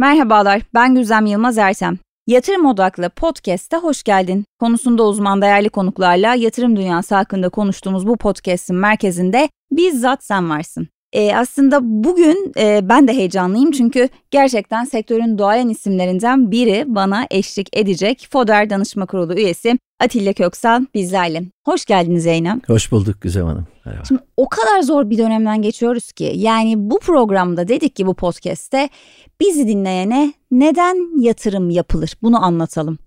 Merhabalar, ben Güzem Yılmaz Ertem. Yatırım odaklı podcast'te hoş geldin. Konusunda uzman değerli konuklarla yatırım dünyası hakkında konuştuğumuz bu podcast'in merkezinde bizzat sen varsın. E, aslında bugün e, ben de heyecanlıyım çünkü gerçekten sektörün doğayan isimlerinden biri bana eşlik edecek Foder Danışma Kurulu üyesi Atilla Köksal bizlerle. Hoş geldiniz Zeynep. Hoş bulduk Güzel Hanım. Merhaba. Şimdi o kadar zor bir dönemden geçiyoruz ki yani bu programda dedik ki bu podcast'te bizi dinleyene neden yatırım yapılır bunu anlatalım.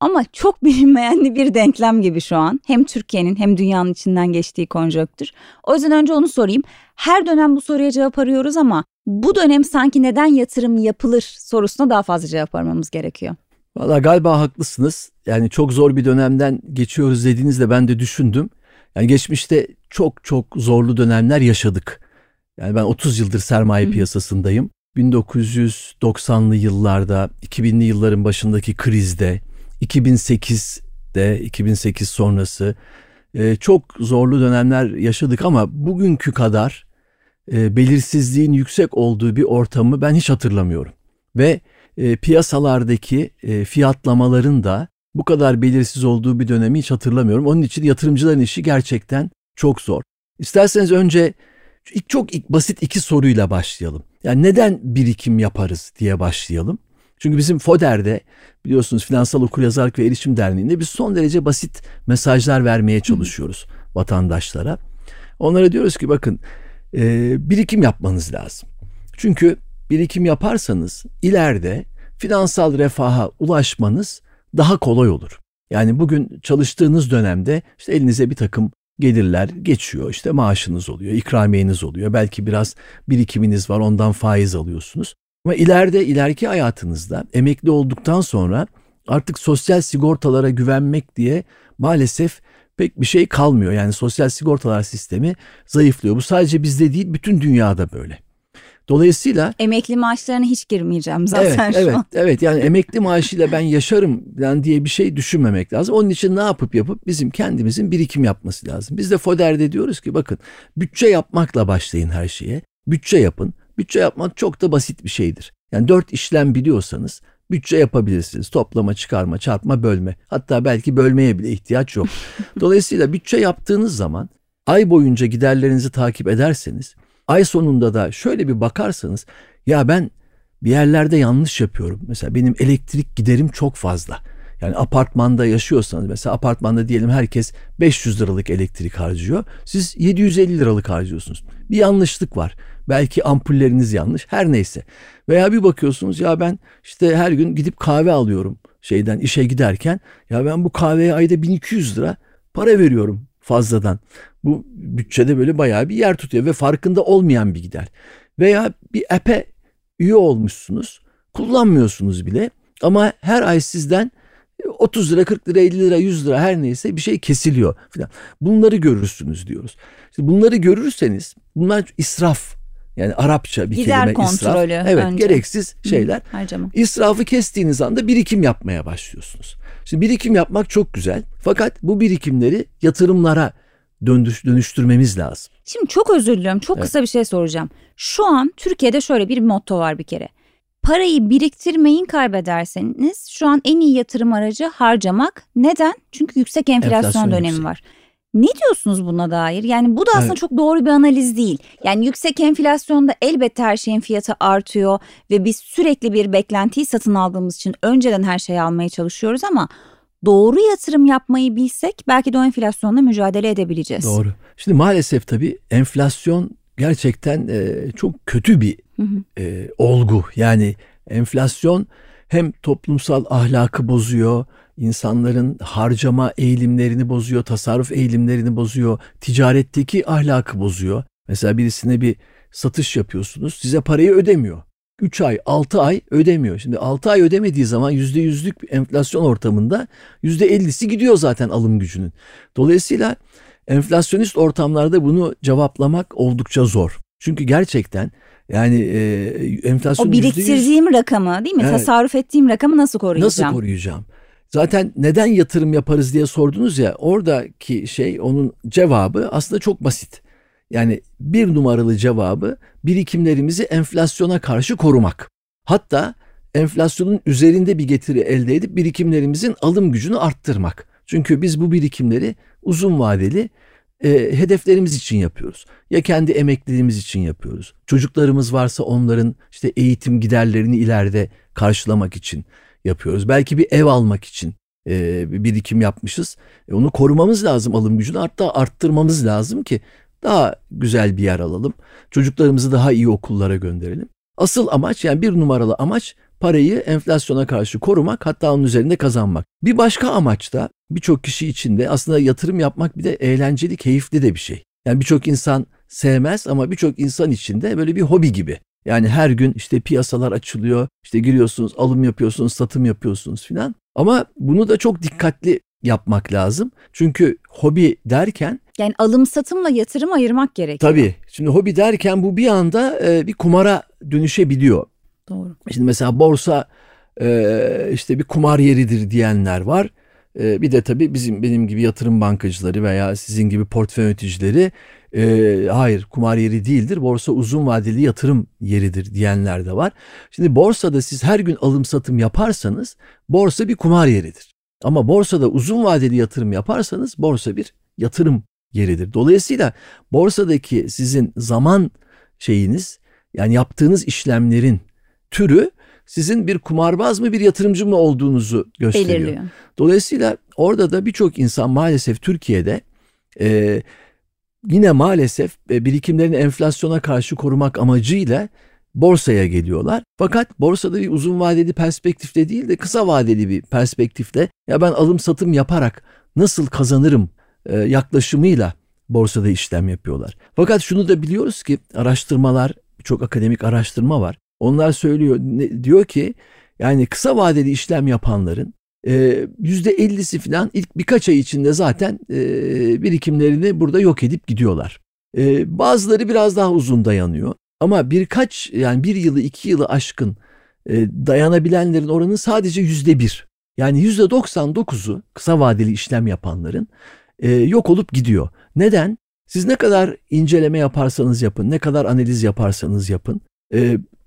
Ama çok bilinmeyen bir denklem gibi şu an. Hem Türkiye'nin hem dünyanın içinden geçtiği konjöktür. O yüzden önce onu sorayım. Her dönem bu soruya cevap arıyoruz ama bu dönem sanki neden yatırım yapılır sorusuna daha fazla cevap aramamız gerekiyor. Valla galiba haklısınız. Yani çok zor bir dönemden geçiyoruz dediğinizde ben de düşündüm. Yani geçmişte çok çok zorlu dönemler yaşadık. Yani ben 30 yıldır sermaye Hı. piyasasındayım. 1990'lı yıllarda, 2000'li yılların başındaki krizde, 2008'de, 2008 sonrası e, çok zorlu dönemler yaşadık ama bugünkü kadar e, belirsizliğin yüksek olduğu bir ortamı ben hiç hatırlamıyorum. Ve e, piyasalardaki e, fiyatlamaların da bu kadar belirsiz olduğu bir dönemi hiç hatırlamıyorum. Onun için yatırımcıların işi gerçekten çok zor. İsterseniz önce ilk çok ilk basit iki soruyla başlayalım. Yani neden birikim yaparız diye başlayalım. Çünkü bizim FODER'de biliyorsunuz Finansal Okuryazarlık ve Erişim Derneği'nde biz son derece basit mesajlar vermeye çalışıyoruz vatandaşlara. Onlara diyoruz ki bakın e, birikim yapmanız lazım. Çünkü birikim yaparsanız ileride finansal refaha ulaşmanız daha kolay olur. Yani bugün çalıştığınız dönemde işte elinize bir takım gelirler geçiyor. İşte maaşınız oluyor, ikramiyeniz oluyor. Belki biraz birikiminiz var ondan faiz alıyorsunuz. Ama ileride ileriki hayatınızda emekli olduktan sonra artık sosyal sigortalara güvenmek diye maalesef pek bir şey kalmıyor. Yani sosyal sigortalar sistemi zayıflıyor. Bu sadece bizde değil bütün dünyada böyle. Dolayısıyla emekli maaşlarına hiç girmeyeceğim zaten evet, şu evet, an. Evet yani emekli maaşıyla ben yaşarım yani diye bir şey düşünmemek lazım. Onun için ne yapıp yapıp bizim kendimizin birikim yapması lazım. Biz de FODER'de diyoruz ki bakın bütçe yapmakla başlayın her şeye. Bütçe yapın. Bütçe yapmak çok da basit bir şeydir. Yani dört işlem biliyorsanız bütçe yapabilirsiniz. Toplama, çıkarma, çarpma, bölme. Hatta belki bölmeye bile ihtiyaç yok. Dolayısıyla bütçe yaptığınız zaman ay boyunca giderlerinizi takip ederseniz ay sonunda da şöyle bir bakarsanız ya ben bir yerlerde yanlış yapıyorum. Mesela benim elektrik giderim çok fazla. Yani apartmanda yaşıyorsanız mesela apartmanda diyelim herkes 500 liralık elektrik harcıyor. Siz 750 liralık harcıyorsunuz. Bir yanlışlık var. Belki ampulleriniz yanlış. Her neyse. Veya bir bakıyorsunuz ya ben işte her gün gidip kahve alıyorum şeyden işe giderken. Ya ben bu kahveye ayda 1200 lira para veriyorum fazladan. Bu bütçede böyle bayağı bir yer tutuyor ve farkında olmayan bir gider. Veya bir app'e üye olmuşsunuz. Kullanmıyorsunuz bile ama her ay sizden 30 lira, 40 lira, 50 lira, 100 lira her neyse bir şey kesiliyor falan. Bunları görürsünüz diyoruz. İşte bunları görürseniz bunlar israf. Yani Arapça bir Gider kelime kontrolü israf. Evet, önce. gereksiz şeyler. Hı, harcama. İsrafı kestiğiniz anda birikim yapmaya başlıyorsunuz. Şimdi birikim yapmak çok güzel. Fakat bu birikimleri yatırımlara döndüş, dönüştürmemiz lazım. Şimdi çok özür diliyorum. Çok evet. kısa bir şey soracağım. Şu an Türkiye'de şöyle bir motto var bir kere. Parayı biriktirmeyin kaybederseniz şu an en iyi yatırım aracı harcamak. Neden? Çünkü yüksek enflasyon, enflasyon dönemi yüksek. var. Ne diyorsunuz buna dair? Yani bu da aslında evet. çok doğru bir analiz değil. Yani yüksek enflasyonda elbette her şeyin fiyatı artıyor ve biz sürekli bir beklentiyi satın aldığımız için önceden her şeyi almaya çalışıyoruz ama doğru yatırım yapmayı bilsek belki de o enflasyonla mücadele edebileceğiz. Doğru. Şimdi maalesef tabii enflasyon gerçekten e, çok kötü bir hı hı. E, olgu. Yani enflasyon hem toplumsal ahlakı bozuyor, insanların harcama eğilimlerini bozuyor, tasarruf eğilimlerini bozuyor, ticaretteki ahlakı bozuyor. Mesela birisine bir satış yapıyorsunuz, size parayı ödemiyor. 3 ay, 6 ay ödemiyor. Şimdi 6 ay ödemediği zaman %100'lük enflasyon ortamında %50'si gidiyor zaten alım gücünün. Dolayısıyla enflasyonist ortamlarda bunu cevaplamak oldukça zor. Çünkü gerçekten yani e, enflasyon O biriktirdiğim %100, rakamı değil mi? Evet, Tasarruf ettiğim rakamı nasıl koruyacağım? Nasıl koruyacağım? Zaten neden yatırım yaparız diye sordunuz ya oradaki şey onun cevabı aslında çok basit. Yani bir numaralı cevabı birikimlerimizi enflasyona karşı korumak. Hatta enflasyonun üzerinde bir getiri elde edip birikimlerimizin alım gücünü arttırmak. Çünkü biz bu birikimleri uzun vadeli e, hedeflerimiz için yapıyoruz. Ya kendi emekliliğimiz için yapıyoruz. Çocuklarımız varsa onların işte eğitim giderlerini ileride karşılamak için yapıyoruz. Belki bir ev almak için e, bir birikim yapmışız. E, onu korumamız lazım alım gücünü hatta arttırmamız lazım ki daha güzel bir yer alalım. Çocuklarımızı daha iyi okullara gönderelim. Asıl amaç yani bir numaralı amaç parayı enflasyona karşı korumak hatta onun üzerinde kazanmak. Bir başka amaç da birçok kişi için de aslında yatırım yapmak bir de eğlenceli, keyifli de bir şey. Yani birçok insan sevmez ama birçok insan için de böyle bir hobi gibi. Yani her gün işte piyasalar açılıyor, işte giriyorsunuz, alım yapıyorsunuz, satım yapıyorsunuz filan. Ama bunu da çok dikkatli yapmak lazım. Çünkü hobi derken yani alım satımla yatırım ayırmak gerekiyor. Tabii. Şimdi hobi derken bu bir anda e, bir kumara dönüşebiliyor. Doğru. Şimdi mesela borsa e, işte bir kumar yeridir diyenler var. E, bir de tabii bizim benim gibi yatırım bankacıları veya sizin gibi portföy yöneticileri e, hayır kumar yeri değildir. Borsa uzun vadeli yatırım yeridir diyenler de var. Şimdi borsada siz her gün alım satım yaparsanız borsa bir kumar yeridir. Ama borsada uzun vadeli yatırım yaparsanız borsa bir yatırım yeridir. Dolayısıyla borsadaki sizin zaman şeyiniz yani yaptığınız işlemlerin türü sizin bir kumarbaz mı bir yatırımcı mı olduğunuzu gösteriyor. Belirliyor. Dolayısıyla orada da birçok insan maalesef Türkiye'de e, yine maalesef e, birikimlerini enflasyona karşı korumak amacıyla borsaya geliyorlar. Fakat borsada bir uzun vadeli perspektifte değil de kısa vadeli bir perspektifte ya ben alım satım yaparak nasıl kazanırım e, yaklaşımıyla borsada işlem yapıyorlar. Yüzfakat şunu da biliyoruz ki araştırmalar, çok akademik araştırma var. Onlar söylüyor, ne, diyor ki yani kısa vadeli işlem yapanların e, yüzde 50'si falan ilk birkaç ay içinde zaten e, birikimlerini burada yok edip gidiyorlar. E, bazıları biraz daha uzun dayanıyor. Ama birkaç yani bir yılı iki yılı aşkın dayanabilenlerin oranı sadece yüzde bir. Yani yüzde 99'u kısa vadeli işlem yapanların yok olup gidiyor. Neden? Siz ne kadar inceleme yaparsanız yapın, ne kadar analiz yaparsanız yapın,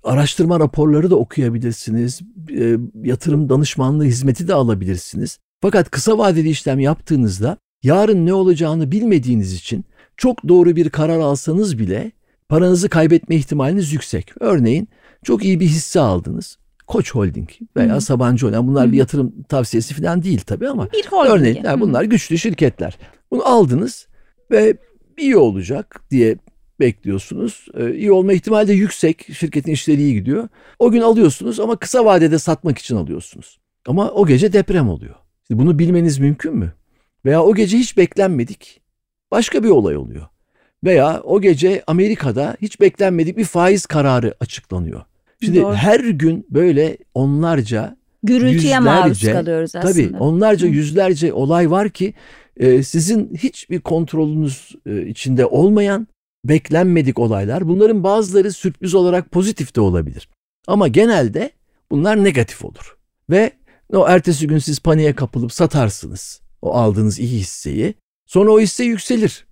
araştırma raporları da okuyabilirsiniz, e, yatırım danışmanlığı hizmeti de alabilirsiniz. Fakat kısa vadeli işlem yaptığınızda yarın ne olacağını bilmediğiniz için çok doğru bir karar alsanız bile paranızı kaybetme ihtimaliniz yüksek. Örneğin çok iyi bir hisse aldınız. Koç Holding veya Hı. Sabancı Holding. Bunlar Hı. bir yatırım tavsiyesi falan değil tabii ama. Bir holding. Örneğin yani bunlar güçlü şirketler. Bunu aldınız ve iyi olacak diye bekliyorsunuz. Ee, iyi olma ihtimali de yüksek. Şirketin işleri iyi gidiyor. O gün alıyorsunuz ama kısa vadede satmak için alıyorsunuz. Ama o gece deprem oluyor. Şimdi bunu bilmeniz mümkün mü? Veya o gece hiç beklenmedik. Başka bir olay oluyor. Veya o gece Amerika'da hiç beklenmedik bir faiz kararı açıklanıyor. Şimdi Doğru. her gün böyle onlarca gürültüye yüzlerce, maruz kalıyoruz aslında. Tabii onlarca Hı. yüzlerce olay var ki e, sizin hiçbir kontrolünüz e, içinde olmayan beklenmedik olaylar. Bunların bazıları sürpriz olarak pozitif de olabilir. Ama genelde bunlar negatif olur. Ve o ertesi gün siz paniğe kapılıp satarsınız o aldığınız iyi hisseyi. Sonra o hisse yükselir.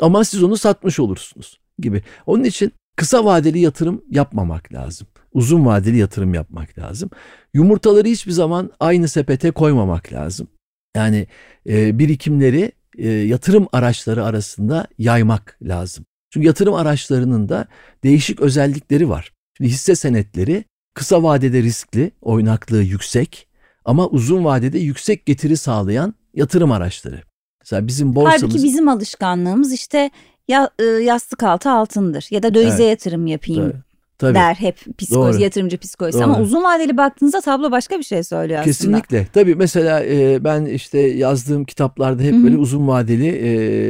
Ama siz onu satmış olursunuz gibi. Onun için kısa vadeli yatırım yapmamak lazım. Uzun vadeli yatırım yapmak lazım. Yumurtaları hiçbir zaman aynı sepete koymamak lazım. Yani e, birikimleri e, yatırım araçları arasında yaymak lazım. Çünkü yatırım araçlarının da değişik özellikleri var. Şimdi hisse senetleri kısa vadede riskli, oynaklığı yüksek ama uzun vadede yüksek getiri sağlayan yatırım araçları. Mesela bizim borsamız... Halbuki bizim alışkanlığımız işte ya, e, yastık altı altındır ya da dövize evet. yatırım yapayım. Tabii. Der hep psikoloji, Doğru. yatırımcı psikolojisi Doğru. ama uzun vadeli baktığınızda tablo başka bir şey söylüyor aslında. Kesinlikle. Tabii mesela e, ben işte yazdığım kitaplarda hep Hı-hı. böyle uzun vadeli e,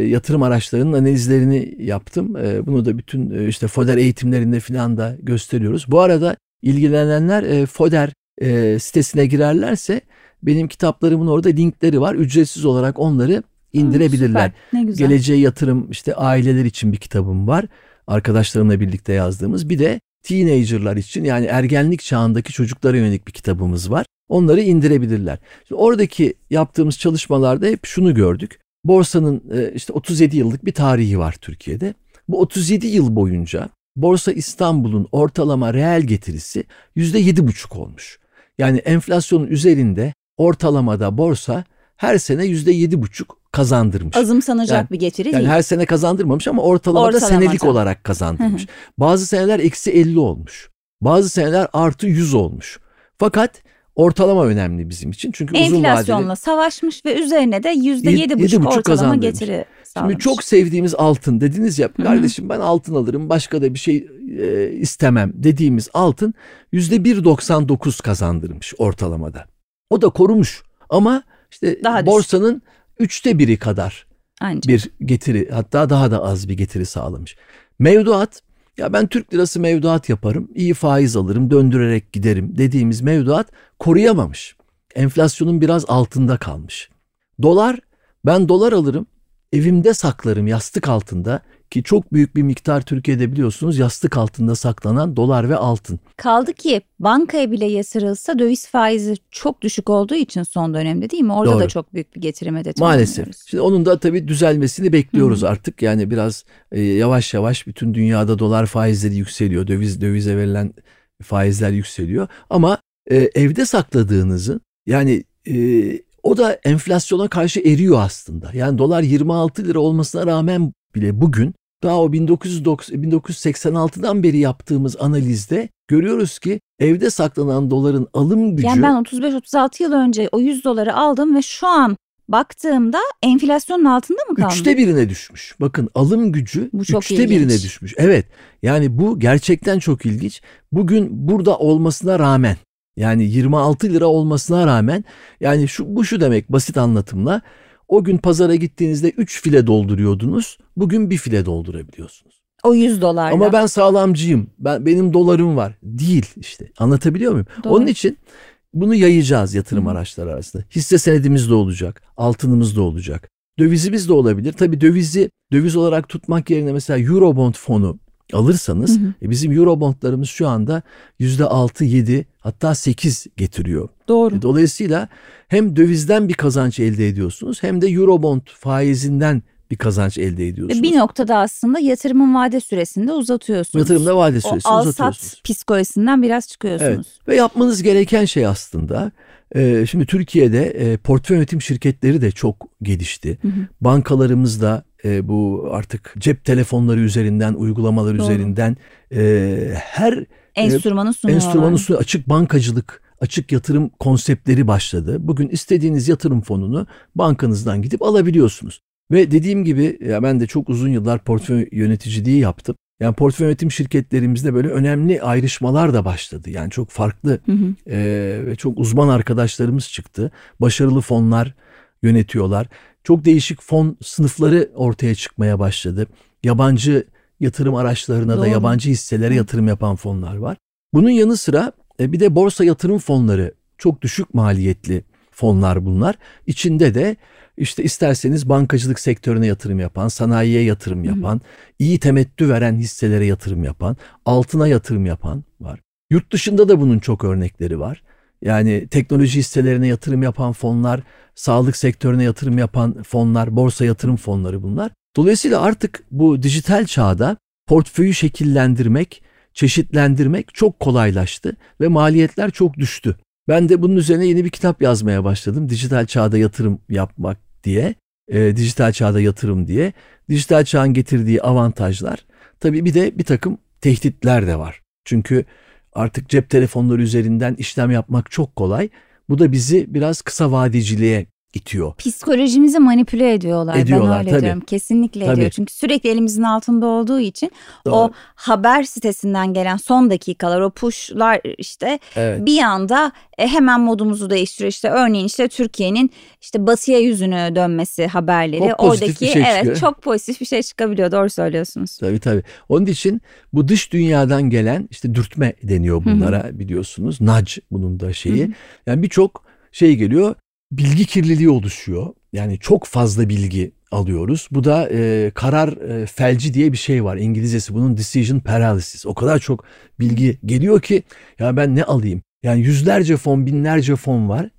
yatırım araçlarının analizlerini yaptım. E, bunu da bütün e, işte FODER eğitimlerinde falan da gösteriyoruz. Bu arada ilgilenenler e, FODER e, sitesine girerlerse benim kitaplarımın orada linkleri var. Ücretsiz olarak onları indirebilirler. Aa, süper. Ne güzel. Geleceğe yatırım işte aileler için bir kitabım var arkadaşlarımla birlikte yazdığımız bir de teenagerlar için yani ergenlik çağındaki çocuklara yönelik bir kitabımız var. Onları indirebilirler. Şimdi oradaki yaptığımız çalışmalarda hep şunu gördük. Borsanın e, işte 37 yıllık bir tarihi var Türkiye'de. Bu 37 yıl boyunca Borsa İstanbul'un ortalama reel getirisi %7,5 olmuş. Yani enflasyonun üzerinde ortalamada borsa her sene yüzde yedi buçuk kazandırmış. Azımsanacak yani, bir getiri yani değil. her sene kazandırmamış ama ortalamada Ortalamada. senelik olarak kazandırmış. Bazı seneler eksi 50 olmuş. Bazı seneler artı 100 olmuş. Fakat ortalama önemli bizim için. Çünkü uzun vadeli. Enflasyonla savaşmış ve üzerine de yüzde yedi buçuk ortalama getiri sağlamış. Şimdi çok sevdiğimiz altın dediniz ya kardeşim ben altın alırım başka da bir şey e, istemem dediğimiz altın yüzde 1.99 kazandırmış ortalamada. O da korumuş ama işte Daha borsanın düşük. üçte biri kadar Ancak. bir getiri hatta daha da az bir getiri sağlamış. Mevduat ya ben Türk lirası mevduat yaparım, iyi faiz alırım, döndürerek giderim dediğimiz mevduat koruyamamış. Enflasyonun biraz altında kalmış. Dolar, ben dolar alırım, evimde saklarım yastık altında ki çok büyük bir miktar Türkiye'de biliyorsunuz yastık altında saklanan dolar ve altın. Kaldı ki bankaya bile yatırılsa döviz faizi çok düşük olduğu için son dönemde değil mi? Orada Doğru. da çok büyük bir getirime de Maalesef. Şimdi onun da tabii düzelmesini bekliyoruz Hı. artık. Yani biraz e, yavaş yavaş bütün dünyada dolar faizleri yükseliyor. Döviz dövize verilen faizler yükseliyor. Ama e, evde sakladığınızın yani e, o da enflasyona karşı eriyor aslında. Yani dolar 26 lira olmasına rağmen bile bugün daha o 1986'dan beri yaptığımız analizde görüyoruz ki evde saklanan doların alım gücü... Yani ben 35-36 yıl önce o 100 doları aldım ve şu an baktığımda enflasyonun altında mı kalmış? Üçte birine düşmüş. Bakın alım gücü bu çok üçte ilginç. birine düşmüş. Evet yani bu gerçekten çok ilginç. Bugün burada olmasına rağmen yani 26 lira olmasına rağmen yani şu bu şu demek basit anlatımla o gün pazara gittiğinizde 3 file dolduruyordunuz. Bugün bir file doldurabiliyorsunuz. O 100 dolarla. Ama ben sağlamcıyım. Ben benim dolarım var. Değil işte. Anlatabiliyor muyum? Doğru. Onun için bunu yayacağız yatırım Hı. araçları arasında. Hisse senedimiz de olacak, altınımız da olacak. Dövizimiz de olabilir. Tabii dövizi döviz olarak tutmak yerine mesela Eurobond fonu alırsanız hı hı. E, bizim Eurobondlarımız şu anda yüzde altı, yedi hatta sekiz getiriyor. Doğru. E, dolayısıyla hem dövizden bir kazanç elde ediyorsunuz hem de Eurobond faizinden bir kazanç elde ediyorsunuz. Bir noktada aslında yatırımın vade süresinde uzatıyorsunuz. Yatırımda vade süresini o uzatıyorsunuz. O psikolojisinden biraz çıkıyorsunuz. Evet. Ve yapmanız gereken şey aslında e, şimdi Türkiye'de e, portföy yönetim şirketleri de çok gelişti. Hı hı. Bankalarımız da e, bu artık cep telefonları üzerinden, uygulamalar Doğru. üzerinden e, her enstrümanı sunuyorlar. Enstrümanı sunuyor. Açık bankacılık, açık yatırım konseptleri başladı. Bugün istediğiniz yatırım fonunu bankanızdan gidip alabiliyorsunuz. Ve dediğim gibi ya ben de çok uzun yıllar portföy yöneticiliği yaptım. Yani portföy yönetim şirketlerimizde böyle önemli ayrışmalar da başladı. Yani çok farklı hı hı. E, ve çok uzman arkadaşlarımız çıktı. Başarılı fonlar yönetiyorlar. Çok değişik fon sınıfları ortaya çıkmaya başladı. Yabancı yatırım araçlarına Doğru. da yabancı hisselere yatırım yapan fonlar var. Bunun yanı sıra e, bir de borsa yatırım fonları çok düşük maliyetli fonlar bunlar. İçinde de işte isterseniz bankacılık sektörüne yatırım yapan, sanayiye yatırım yapan, Hı. iyi temettü veren hisselere yatırım yapan, altına yatırım yapan var. Yurt dışında da bunun çok örnekleri var. Yani teknoloji hisselerine yatırım yapan fonlar, sağlık sektörüne yatırım yapan fonlar, borsa yatırım fonları bunlar. Dolayısıyla artık bu dijital çağda portföyü şekillendirmek, çeşitlendirmek çok kolaylaştı ve maliyetler çok düştü. Ben de bunun üzerine yeni bir kitap yazmaya başladım. Dijital çağda yatırım yapmak diye, e, dijital çağda yatırım diye. Dijital çağın getirdiği avantajlar. Tabii bir de bir takım tehditler de var. Çünkü artık cep telefonları üzerinden işlem yapmak çok kolay. Bu da bizi biraz kısa vadeciliğe itiyor. Psikolojimizi manipüle ediyorlar. ediyorlar ben öyle tabii. diyorum. Kesinlikle tabii. ediyor. Çünkü sürekli elimizin altında olduğu için Doğru. o haber sitesinden gelen son dakikalar o pushlar işte evet. bir anda e, hemen modumuzu değiştiriyor. İşte örneğin işte Türkiye'nin işte batıya yüzünü dönmesi haberleri. Çok Oradaki bir şey evet çıkıyor. çok pozitif bir şey çıkabiliyor. Doğru söylüyorsunuz. Tabii tabii. Onun için bu dış dünyadan gelen işte dürtme deniyor bunlara Hı-hı. biliyorsunuz. Nudge bunun da şeyi. Hı-hı. Yani birçok şey geliyor bilgi kirliliği oluşuyor. Yani çok fazla bilgi alıyoruz. Bu da e, karar e, felci diye bir şey var. İngilizcesi bunun decision paralysis. O kadar çok bilgi geliyor ki ya ben ne alayım? Yani yüzlerce fon, binlerce fon var.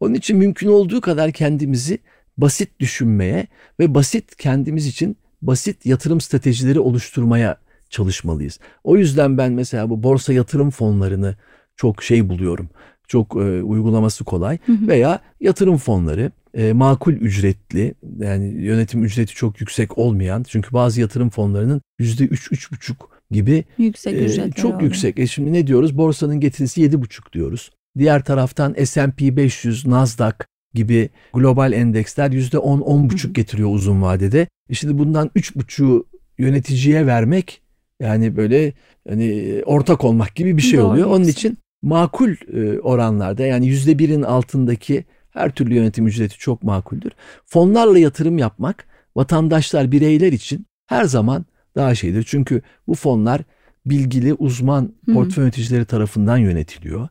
Onun için mümkün olduğu kadar kendimizi basit düşünmeye ve basit kendimiz için basit yatırım stratejileri oluşturmaya çalışmalıyız. O yüzden ben mesela bu borsa yatırım fonlarını çok şey buluyorum. Çok e, uygulaması kolay veya yatırım fonları e, makul ücretli yani yönetim ücreti çok yüksek olmayan çünkü bazı yatırım fonlarının yüzde üç üç buçuk gibi yüksek e, çok oluyor. yüksek. E şimdi ne diyoruz? Borsanın getirisi yedi buçuk diyoruz. Diğer taraftan S&P 500, Nasdaq gibi global endeksler yüzde on on buçuk getiriyor uzun vadede. E şimdi bundan üç buçuğu yöneticiye vermek yani böyle hani ortak olmak gibi bir şey Doğru, oluyor. Onun için makul e, oranlarda yani yüzde birin altındaki her türlü yönetim ücreti çok makuldür. Fonlarla yatırım yapmak vatandaşlar, bireyler için her zaman daha şeydir. Çünkü bu fonlar bilgili uzman portföy yöneticileri tarafından yönetiliyor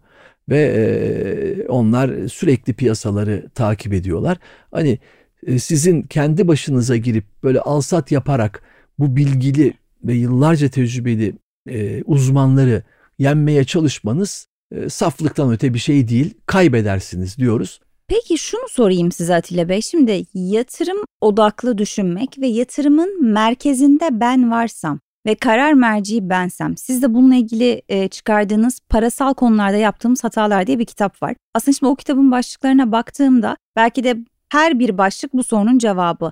ve e, onlar sürekli piyasaları takip ediyorlar. Hani e, sizin kendi başınıza girip böyle alsat yaparak bu bilgili ve yıllarca tecrübeli e, uzmanları yenmeye çalışmanız e, saflıktan öte bir şey değil. Kaybedersiniz diyoruz. Peki şunu sorayım size Atilla Bey. Şimdi yatırım odaklı düşünmek ve yatırımın merkezinde ben varsam ve karar merci bensem. Siz de bununla ilgili e, çıkardığınız parasal konularda yaptığımız hatalar diye bir kitap var. Aslında şimdi o kitabın başlıklarına baktığımda belki de her bir başlık bu sorunun cevabı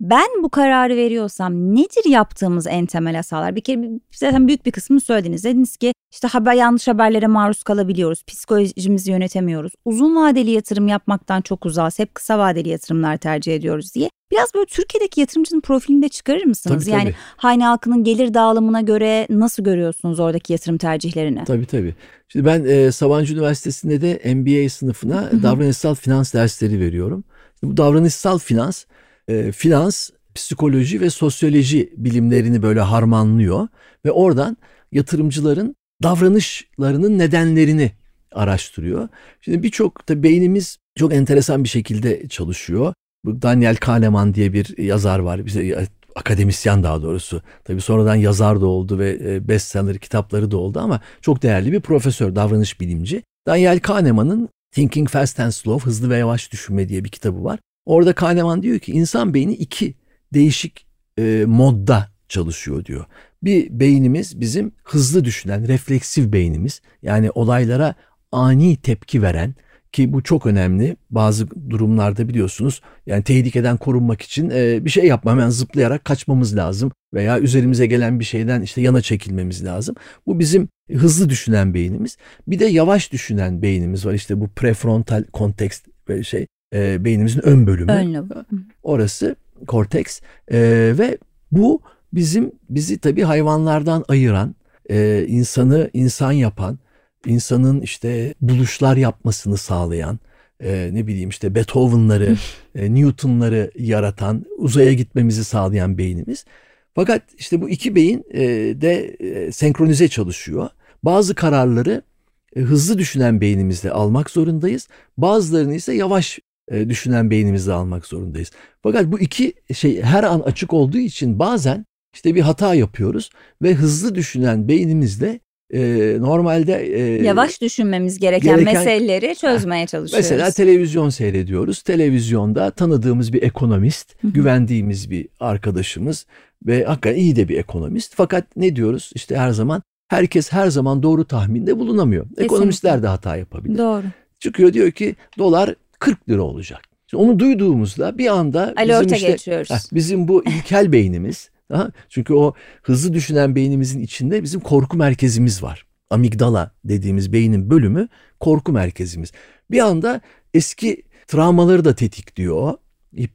ben bu kararı veriyorsam nedir yaptığımız en temel hatalar? Bir kere zaten büyük bir kısmını söylediniz. Dediniz ki işte haber yanlış haberlere maruz kalabiliyoruz. Psikolojimizi yönetemiyoruz. Uzun vadeli yatırım yapmaktan çok uzağız. Hep kısa vadeli yatırımlar tercih ediyoruz diye. Biraz böyle Türkiye'deki yatırımcının profilini de çıkarır mısınız? Tabii, yani tabii. Hayne halkının gelir dağılımına göre nasıl görüyorsunuz oradaki yatırım tercihlerini? Tabii tabii. Şimdi ben e, Sabancı Üniversitesi'nde de MBA sınıfına davranışsal finans dersleri veriyorum. Bu davranışsal finans e, finans, psikoloji ve sosyoloji bilimlerini böyle harmanlıyor ve oradan yatırımcıların davranışlarının nedenlerini araştırıyor. Şimdi birçok tabii beynimiz çok enteresan bir şekilde çalışıyor. Bu Daniel Kahneman diye bir yazar var. Bize akademisyen daha doğrusu. Tabii sonradan yazar da oldu ve e, bestseller kitapları da oldu ama çok değerli bir profesör, davranış bilimci. Daniel Kahneman'ın Thinking Fast and Slow, Hızlı ve Yavaş Düşünme diye bir kitabı var. Orada Kahneman diyor ki insan beyni iki değişik e, modda çalışıyor diyor. Bir beynimiz bizim hızlı düşünen, refleksif beynimiz. Yani olaylara ani tepki veren ki bu çok önemli. Bazı durumlarda biliyorsunuz yani tehlikeden korunmak için e, bir şey yapma hemen zıplayarak kaçmamız lazım veya üzerimize gelen bir şeyden işte yana çekilmemiz lazım. Bu bizim hızlı düşünen beynimiz. Bir de yavaş düşünen beynimiz var. İşte bu prefrontal kontekst şey e, beynimizin ön bölümü. Ön Orası korteks e, ve bu bizim bizi tabii hayvanlardan ayıran, e, insanı insan yapan, insanın işte buluşlar yapmasını sağlayan, e, ne bileyim işte Beethoven'ları, e, Newton'ları yaratan, uzaya gitmemizi sağlayan beynimiz. Fakat işte bu iki beyin e, de e, senkronize çalışıyor. Bazı kararları e, hızlı düşünen beynimizle almak zorundayız. Bazılarını ise yavaş e, düşünen beynimizle almak zorundayız. Fakat bu iki şey her an açık olduğu için bazen işte bir hata yapıyoruz ve hızlı düşünen beynimizle e, normalde e, yavaş düşünmemiz gereken, gereken meseleleri çözmeye çalışıyoruz. Mesela televizyon seyrediyoruz. Televizyonda tanıdığımız bir ekonomist, güvendiğimiz bir arkadaşımız ve hakikaten iyi de bir ekonomist. Fakat ne diyoruz? İşte her zaman herkes her zaman doğru tahminde bulunamıyor. Kesinlikle. Ekonomistler de hata yapabilir. Doğru. Çıkıyor diyor ki dolar 40 lira olacak. Şimdi onu duyduğumuzda bir anda Alerta bizim işte, geçiyoruz. Heh, bizim bu ilkel beynimiz ha, çünkü o hızlı düşünen beynimizin içinde bizim korku merkezimiz var. Amigdala dediğimiz beynin bölümü korku merkezimiz. Bir anda eski travmaları da tetikliyor.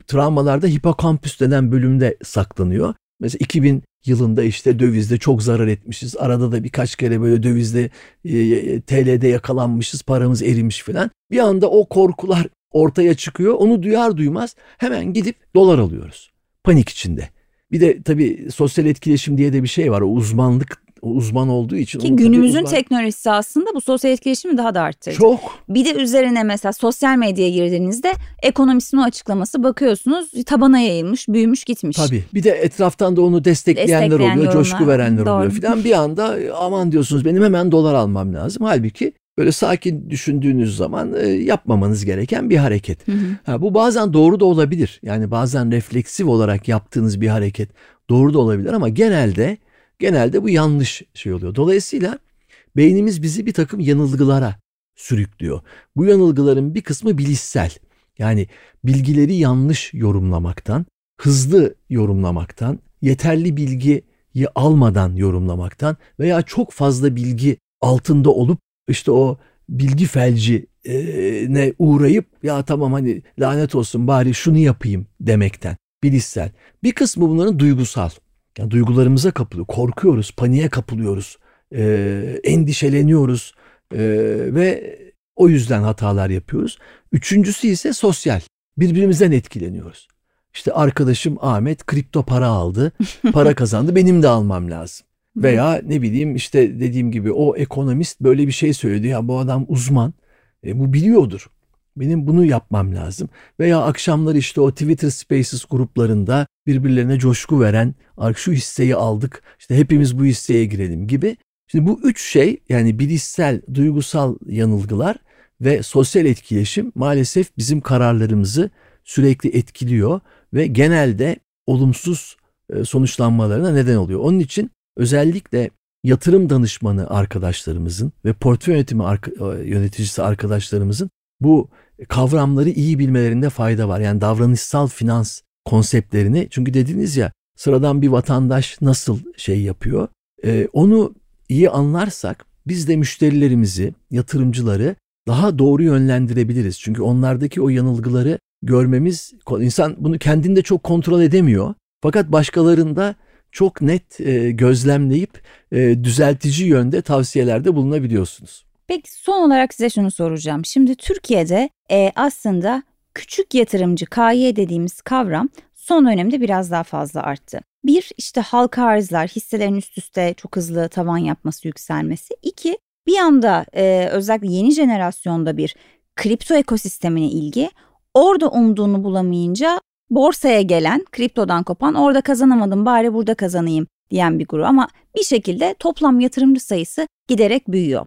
Travmalarda hipokampüs denen bölümde saklanıyor. Mesela 2000 yılında işte dövizde çok zarar etmişiz. Arada da birkaç kere böyle dövizde e, e TL'de yakalanmışız. Paramız erimiş falan. Bir anda o korkular ortaya çıkıyor. Onu duyar duymaz hemen gidip dolar alıyoruz. Panik içinde. Bir de tabii sosyal etkileşim diye de bir şey var. O uzmanlık uzman olduğu için. Ki günümüzün uzman... teknolojisi aslında bu sosyal etkileşimi daha da arttırdı. Çok. Bir de üzerine mesela sosyal medyaya girdiğinizde ekonomistin o açıklaması bakıyorsunuz tabana yayılmış, büyümüş gitmiş. Tabii. Bir de etraftan da onu destekleyenler, destekleyenler oluyor, coşku verenler Doğru. oluyor filan. Bir anda aman diyorsunuz benim hemen dolar almam lazım. Halbuki böyle sakin düşündüğünüz zaman e, yapmamanız gereken bir hareket. Hı hı. Ha, bu bazen doğru da olabilir. Yani bazen refleksif olarak yaptığınız bir hareket doğru da olabilir ama genelde Genelde bu yanlış şey oluyor. Dolayısıyla beynimiz bizi bir takım yanılgılara sürüklüyor. Bu yanılgıların bir kısmı bilişsel. Yani bilgileri yanlış yorumlamaktan, hızlı yorumlamaktan, yeterli bilgiyi almadan yorumlamaktan veya çok fazla bilgi altında olup işte o bilgi felci ne uğrayıp ya tamam hani lanet olsun bari şunu yapayım demekten bilişsel. Bir kısmı bunların duygusal. Yani duygularımıza kapılıyor. Korkuyoruz, paniğe kapılıyoruz, e, endişeleniyoruz e, ve o yüzden hatalar yapıyoruz. Üçüncüsü ise sosyal. Birbirimizden etkileniyoruz. İşte arkadaşım Ahmet kripto para aldı, para kazandı, benim de almam lazım. Veya ne bileyim işte dediğim gibi o ekonomist böyle bir şey söyledi ya bu adam uzman, e, bu biliyordur. Benim bunu yapmam lazım. Veya akşamlar işte o Twitter Spaces gruplarında birbirlerine coşku veren şu hisseyi aldık işte hepimiz bu hisseye girelim gibi. Şimdi bu üç şey yani bilişsel, duygusal yanılgılar ve sosyal etkileşim maalesef bizim kararlarımızı sürekli etkiliyor ve genelde olumsuz e, sonuçlanmalarına neden oluyor. Onun için özellikle yatırım danışmanı arkadaşlarımızın ve portföy yönetimi e, yöneticisi arkadaşlarımızın bu kavramları iyi bilmelerinde fayda var. Yani davranışsal finans konseptlerini çünkü dediniz ya sıradan bir vatandaş nasıl şey yapıyor ee, onu iyi anlarsak biz de müşterilerimizi, yatırımcıları daha doğru yönlendirebiliriz. Çünkü onlardaki o yanılgıları görmemiz, insan bunu kendinde çok kontrol edemiyor. Fakat başkalarında çok net e, gözlemleyip e, düzeltici yönde tavsiyelerde bulunabiliyorsunuz. Peki son olarak size şunu soracağım. Şimdi Türkiye'de e, aslında küçük yatırımcı KY dediğimiz kavram son dönemde biraz daha fazla arttı. Bir işte halka arzlar, hisselerin üst üste çok hızlı tavan yapması, yükselmesi. İki bir anda e, özellikle yeni jenerasyonda bir kripto ekosistemine ilgi. Orada umduğunu bulamayınca borsaya gelen, kriptodan kopan orada kazanamadım bari burada kazanayım diyen bir grup. Ama bir şekilde toplam yatırımcı sayısı giderek büyüyor.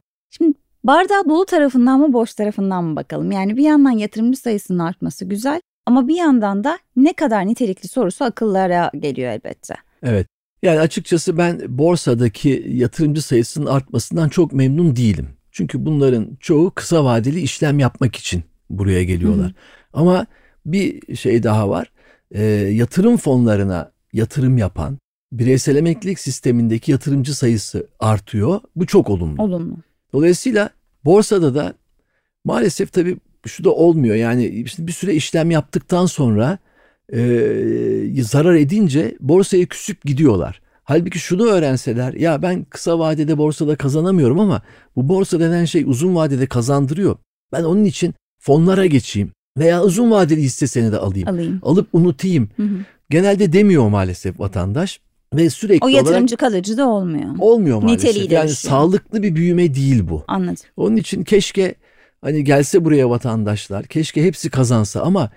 Bardağı dolu tarafından mı boş tarafından mı bakalım? Yani bir yandan yatırımcı sayısının artması güzel ama bir yandan da ne kadar nitelikli sorusu akıllara geliyor elbette. Evet. Yani açıkçası ben borsadaki yatırımcı sayısının artmasından çok memnun değilim. Çünkü bunların çoğu kısa vadeli işlem yapmak için buraya geliyorlar. Hı. Ama bir şey daha var. E, yatırım fonlarına yatırım yapan bireysel emeklilik sistemindeki yatırımcı sayısı artıyor. Bu çok olumlu. Olumlu. Dolayısıyla borsada da maalesef tabii şu da olmuyor. Yani bir süre işlem yaptıktan sonra e, zarar edince borsaya küsüp gidiyorlar. Halbuki şunu öğrenseler ya ben kısa vadede borsada kazanamıyorum ama bu borsa denen şey uzun vadede kazandırıyor. Ben onun için fonlara geçeyim veya uzun vadeli hisse senedi alayım. alayım. Alıp unutayım. Hı hı. Genelde demiyor maalesef vatandaş ve sürekli o yatırımcı olarak, kalıcı da olmuyor. Olmuyor maalesef. Niteliği yani sağlıklı bir büyüme değil bu. Anladım. Onun için keşke hani gelse buraya vatandaşlar keşke hepsi kazansa ama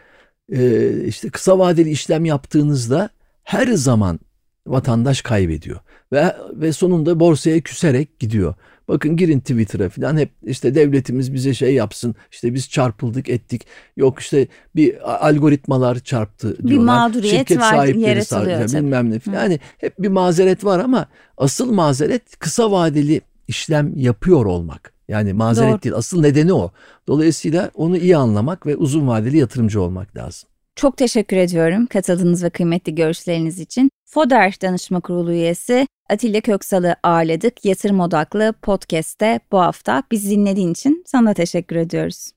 e, işte kısa vadeli işlem yaptığınızda her zaman vatandaş kaybediyor ve ve sonunda borsaya küserek gidiyor. Bakın girin Twitter'a falan hep işte devletimiz bize şey yapsın işte biz çarpıldık ettik yok işte bir algoritmalar çarptı diyorlar. Bir mağduriyet Şirket var sahipleri yaratılıyor bilmem ne falan. Yani hep bir mazeret var ama asıl mazeret kısa vadeli işlem yapıyor olmak. Yani mazeret Doğru. değil asıl nedeni o. Dolayısıyla onu iyi anlamak ve uzun vadeli yatırımcı olmak lazım. Çok teşekkür ediyorum katıldığınız ve kıymetli görüşleriniz için. FODER Danışma Kurulu üyesi Atilla Köksal'ı ağırladık. Yatırım Odaklı Podcast'te bu hafta. Bizi dinlediğin için sana teşekkür ediyoruz.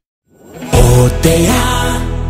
Odea.